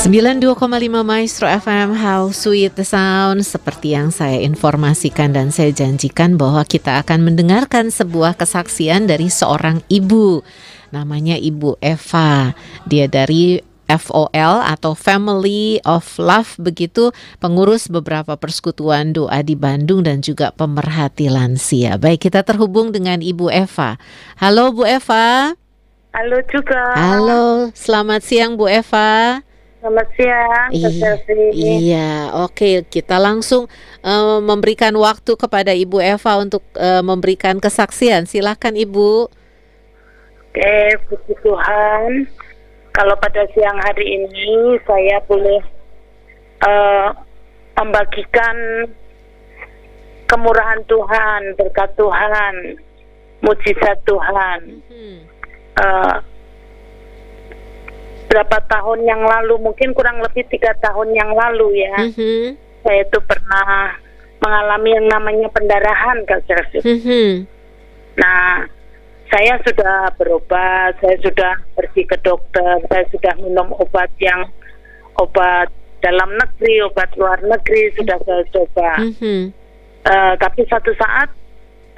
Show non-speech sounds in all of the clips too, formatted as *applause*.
92,5 Maestro FM How Sweet the Sound Seperti yang saya informasikan dan saya janjikan bahwa kita akan mendengarkan sebuah kesaksian dari seorang ibu Namanya Ibu Eva Dia dari FOL atau Family of Love begitu pengurus beberapa persekutuan doa di Bandung dan juga pemerhati lansia. Baik, kita terhubung dengan Ibu Eva. Halo Bu Eva. Halo juga. Halo, selamat siang Bu Eva. Selamat siang, Iya, iya, oke. Kita langsung uh, memberikan waktu kepada Ibu Eva untuk uh, memberikan kesaksian. Silakan Ibu. Oke, puji Tuhan. Kalau pada siang hari ini saya boleh uh, membagikan kemurahan Tuhan, berkat Tuhan, mujizat Tuhan. Uh, berapa tahun yang lalu, mungkin kurang lebih tiga tahun yang lalu ya, Mm-hmm. saya itu pernah mengalami yang namanya pendarahan, Kak Servis. Mm-hmm. Nah, saya sudah berobat, saya sudah pergi ke dokter, saya sudah minum obat yang obat dalam negeri, obat luar negeri sudah saya coba. Mm-hmm. Eh, tapi satu saat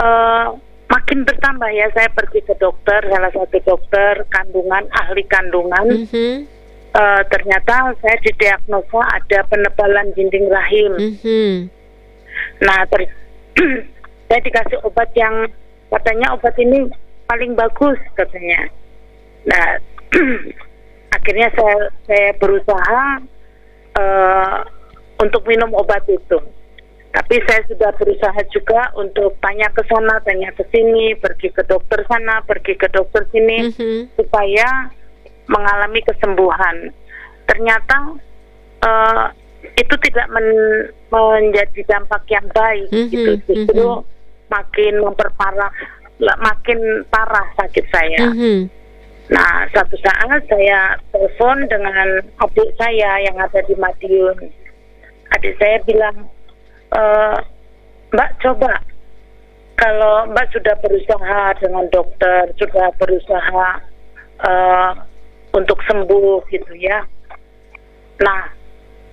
eh, makin bertambah ya, saya pergi ke dokter, salah satu dokter kandungan, ahli kandungan. Mm-hmm. Eh, ternyata saya didiagnosa ada penebalan dinding rahim. Mm-hmm. Nah, ter- *clears throat* saya dikasih obat yang katanya obat ini paling bagus katanya. Nah, *clears throat* akhirnya saya saya berusaha eh, untuk minum obat itu. Tapi saya sudah berusaha juga untuk tanya ke sana, tanya ke sini, pergi ke dokter sana, pergi ke dokter sini Mhm. supaya mengalami kesembuhan. Ternyata eh, itu tidak men- menjadi dampak yang baik Mhm, gitu. Justru mhm. makin memperparah, makin parah sakit saya. Mhm. Nah, suatu saat saya telepon dengan adik saya yang ada di Madiun. Adik saya bilang, e, Mbak coba kalau Mbak sudah berusaha dengan dokter, sudah berusaha eh, untuk sembuh gitu ya. Nah,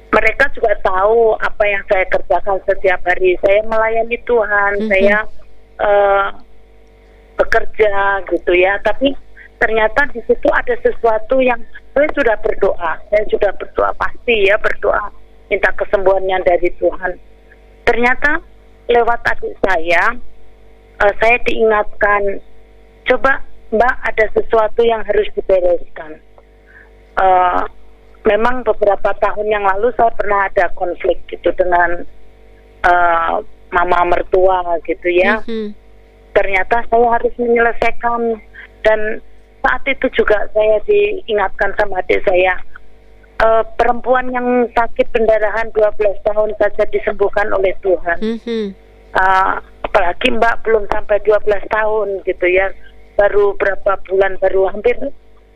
mereka juga tahu apa yang saya kerjakan setiap hari. Saya melayani Tuhan, Mhm. saya eh, bekerja gitu ya. Tapi ternyata di situ ada sesuatu yang saya sudah berdoa, saya sudah berdoa pasti ya berdoa minta kesembuhannya dari Tuhan. Ternyata lewat adik saya, eh, saya diingatkan, coba Mbak ada sesuatu yang harus dibereskan. Eh, memang beberapa tahun yang lalu saya pernah ada konflik gitu dengan eh, mama mertua gitu ya Mhm. ternyata saya harus menyelesaikan dan saat itu juga saya diingatkan sama adik saya eh, perempuan yang sakit pendarahan 12 tahun saja disembuhkan oleh Tuhan Mhm. Eh, apalagi mbak belum sampai 12 tahun gitu ya baru berapa bulan baru hampir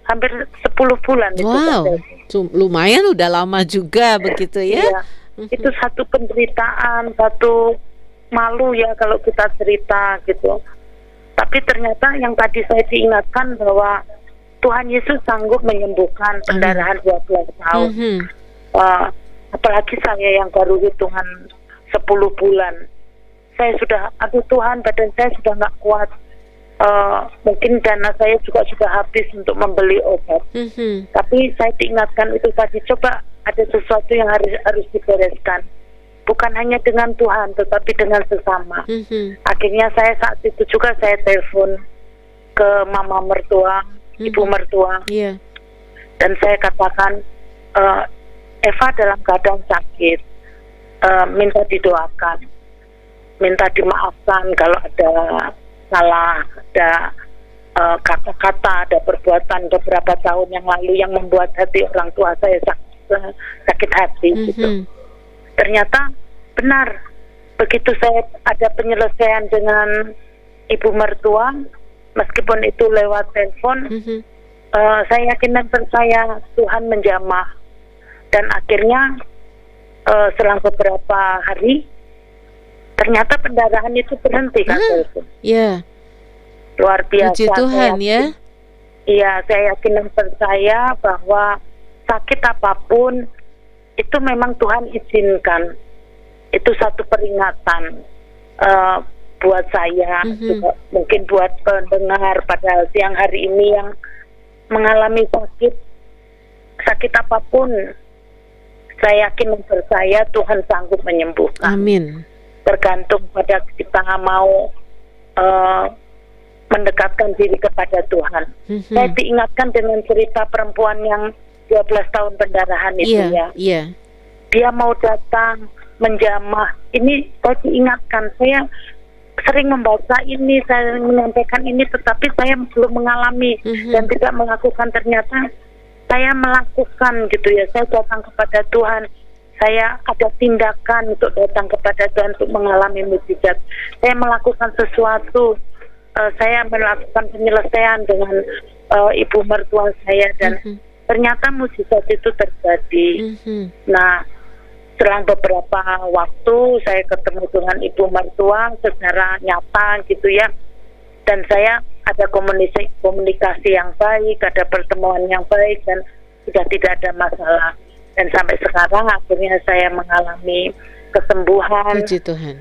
hampir 10 bulan itu Wow, saja. Cum- lumayan udah lama juga begitu ya. Iya. Itu satu penderitaan, satu malu ya kalau kita cerita gitu. Tapi ternyata yang tadi saya diingatkan bahwa Tuhan Yesus sanggup menyembuhkan pendarahan 12 tahun. Mhm. Eh, apalagi saya yang baru hitungan 10 bulan. Saya sudah, aduh Tuhan badan saya sudah nggak kuat. Eh, mungkin dana saya juga sudah habis untuk membeli obat Mhm. tapi saya diingatkan itu tadi coba ada sesuatu yang harus harus dibereskan bukan hanya dengan Tuhan tetapi dengan sesama Mhm. akhirnya saya saat itu juga saya telepon ke mama mertua ibu Mhm. mertua Iya. dan saya katakan "Eh, Eva dalam keadaan sakit Eh, minta didoakan minta dimaafkan kalau ada salah ada eh, kata-kata ada perbuatan beberapa tahun yang lalu yang membuat hati orang tua saya sakit, sakit hati gitu Mhm. ternyata benar begitu saya ada penyelesaian dengan ibu mertua meskipun itu lewat telepon Mhm. eh, saya yakin dan percaya Tuhan menjamah dan akhirnya eh, selang beberapa hari ternyata pendarahan itu berhenti kan Ah. itu Ya, luar biasa puji Tuhan ya. Iya, saya yakin dan percaya bahwa sakit apa pun itu memang Tuhan izinkan. Itu satu peringatan uh, buat saya, Mhm. juga mungkin buat pendengar pada siang hari ini yang mengalami sakit, sakit apa pun. Saya yakin dan percaya Tuhan sanggup menyembuhkan. Amin. Tergantung pada kita mau uh, mendekatkan diri kepada Tuhan. Mhm. Saya diingatkan dengan cerita perempuan yang 12 tahun pendarahan itu Iya, ya. iya. Dia mau datang menjamah. Ini saya diingatkan. Saya sering membaca ini, saya menyampaikan ini, tetapi saya belum mengalami Mhm. dan tidak melakukan. Ternyata saya melakukan gitu ya. Saya datang kepada Tuhan. Saya ada tindakan untuk datang kepada Tuhan untuk mengalami mujizat. Saya melakukan sesuatu. Eh, saya melakukan penyelesaian dengan eh, ibu mertua saya dan Mhm. ternyata mujizat itu terjadi. Mhm. Nah, selang beberapa waktu saya ketemu dengan ibu mertua secara nyata gitu ya, dan saya ada komunikasi komunikasi yang baik, ada pertemuan yang baik dan sudah tidak ada masalah. Dan sampai sekarang akhirnya saya mengalami kesembuhan. Puji Tuhan.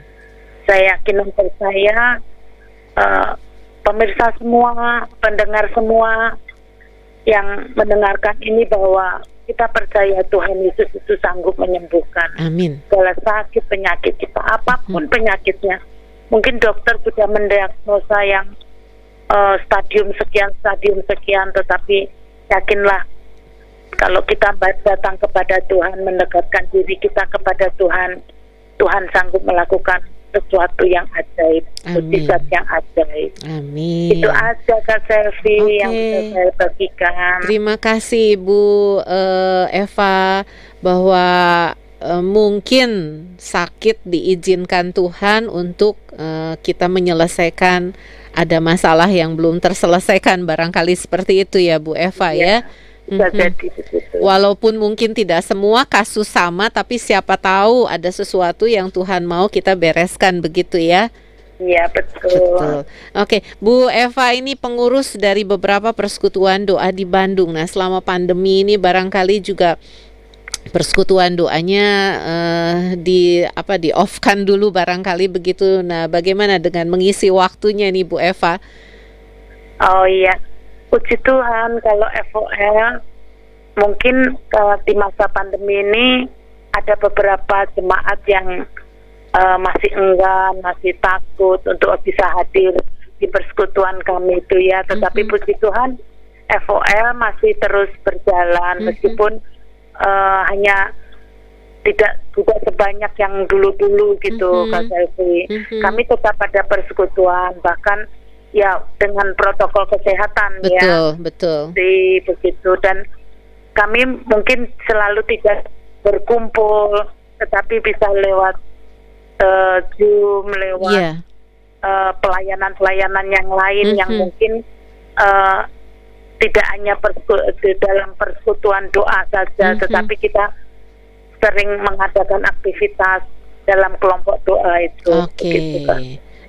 Saya yakin dan percaya eh, pemirsa semua, pendengar semua yang mendengarkan ini bahwa kita percaya Tuhan Yesus itu sanggup menyembuhkan Amin. segala sakit penyakit kita apa pun penyakitnya. Mungkin dokter sudah mendiagnosa yang eh, stadium sekian stadium sekian, tetapi yakinlah kalau kita datang kepada Tuhan, mendekatkan diri kita kepada Tuhan, Tuhan sanggup melakukan sesuatu yang ajaib, mujizat yang ajaib. Amin. Itu aja Kak Selvi Oke. yang bisa saya bagikan. Terima kasih Bu eh, Eva bahwa eh, mungkin sakit diizinkan Tuhan untuk eh, kita menyelesaikan ada masalah yang belum terselesaikan barangkali seperti itu ya Bu Eva ya. Bisa Mhm. jadi begitu. Walaupun mungkin tidak semua kasus sama tapi siapa tahu ada sesuatu yang Tuhan mau kita bereskan begitu ya. Iya betul. Betul. Oke, Bu Eva ini pengurus dari beberapa persekutuan doa di Bandung. Nah, selama pandemi ini barangkali juga persekutuan doanya eh, di apa di off kan dulu barangkali begitu. Nah, bagaimana dengan mengisi waktunya nih Bu Eva? Oh iya, puji Tuhan kalau FOL mungkin eh, di masa pandemi ini ada beberapa jemaat yang eh, masih enggan, masih takut untuk bisa hadir di persekutuan kami itu ya. Tetapi Mhm. puji Tuhan FOL masih terus berjalan Mhm. meskipun eh, hanya tidak tidak sebanyak yang dulu-dulu gitu Mhm. Kak Selvi. Mhm. Kami tetap ada persekutuan bahkan ya dengan protokol kesehatan ya Betul, betul. di begitu dan kami mungkin selalu tidak berkumpul tetapi bisa lewat eh, Zoom lewat Iya. eh, pelayanan-pelayanan yang lain yang Mhm. mungkin eh, tidak hanya persku- di dalam persekutuan doa saja Mhm. tetapi kita sering mengadakan aktivitas dalam kelompok doa itu Oke. begitu, Kak.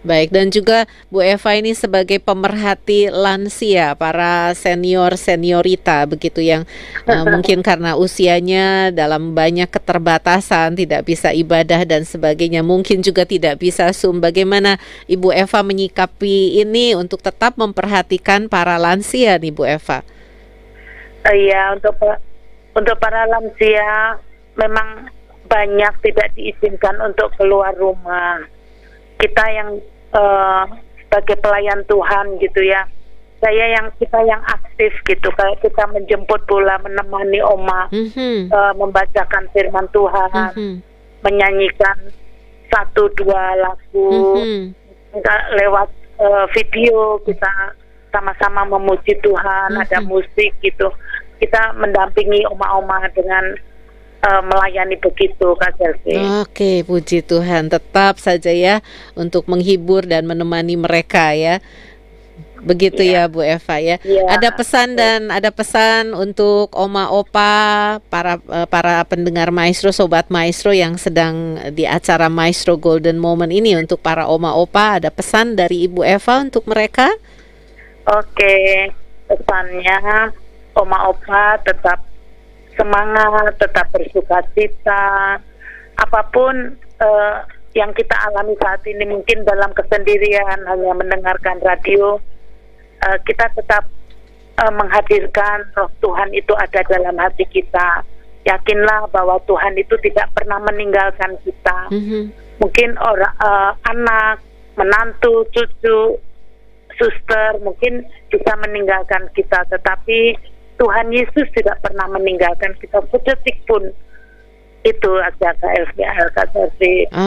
Baik dan juga Bu Eva ini sebagai pemerhati lansia para senior seniorita begitu yang uh, *laughs* mungkin karena usianya dalam banyak keterbatasan tidak bisa ibadah dan sebagainya mungkin juga tidak bisa zoom bagaimana Ibu Eva menyikapi ini untuk tetap memperhatikan para lansia nih Bu Eva Eh, Iya untuk pa- untuk para lansia memang banyak tidak diizinkan untuk keluar rumah. Kita yang eh, sebagai pelayan Tuhan gitu ya. Saya yang kita yang aktif gitu kayak kita menjemput bola menemani oma Mhm, eh, membacakan firman Tuhan, mhm, menyanyikan satu dua lagu mhm. kita lewat eh, video kita sama-sama memuji Tuhan, ada Mhm. musik gitu. Kita mendampingi oma-oma dengan eh, melayani begitu Kak Selvi. Oke, puji Tuhan. Tetap saja ya untuk menghibur dan menemani mereka ya. Begitu ya Bu Eva ya. Iya. Ada pesan dan ada pesan untuk oma opa para eh, para pendengar Maestro sobat Maestro yang sedang di acara Maestro Golden Moment ini untuk para oma opa ada pesan dari Ibu Eva untuk mereka? Oke, pesannya Oma Opa tetap semangat, tetap bersuka cita. Apa pun uh, yang kita alami saat ini mungkin dalam kesendirian hanya mendengarkan radio, uh, kita tetap uh, menghadirkan roh Tuhan itu ada dalam hati kita. Yakinlah bahwa Tuhan itu tidak pernah meninggalkan kita. Mm -hmm. Mungkin orang uh, anak, menantu, cucu, suster mungkin bisa meninggalkan kita, tetapi Tuhan Yesus tidak pernah meninggalkan kita sedetik pun itu aja KFBL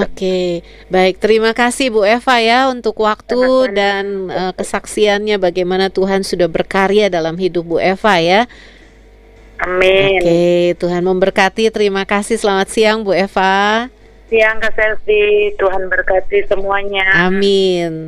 Oke, baik. Terima kasih Bu Eva ya untuk waktu dan uh, kesaksiannya bagaimana Tuhan sudah berkarya dalam hidup Bu Eva ya. Amin. Oke. Tuhan memberkati. Terima kasih. Selamat siang Bu Eva. Siang Kak Selvi. Tuhan berkati semuanya. Amin.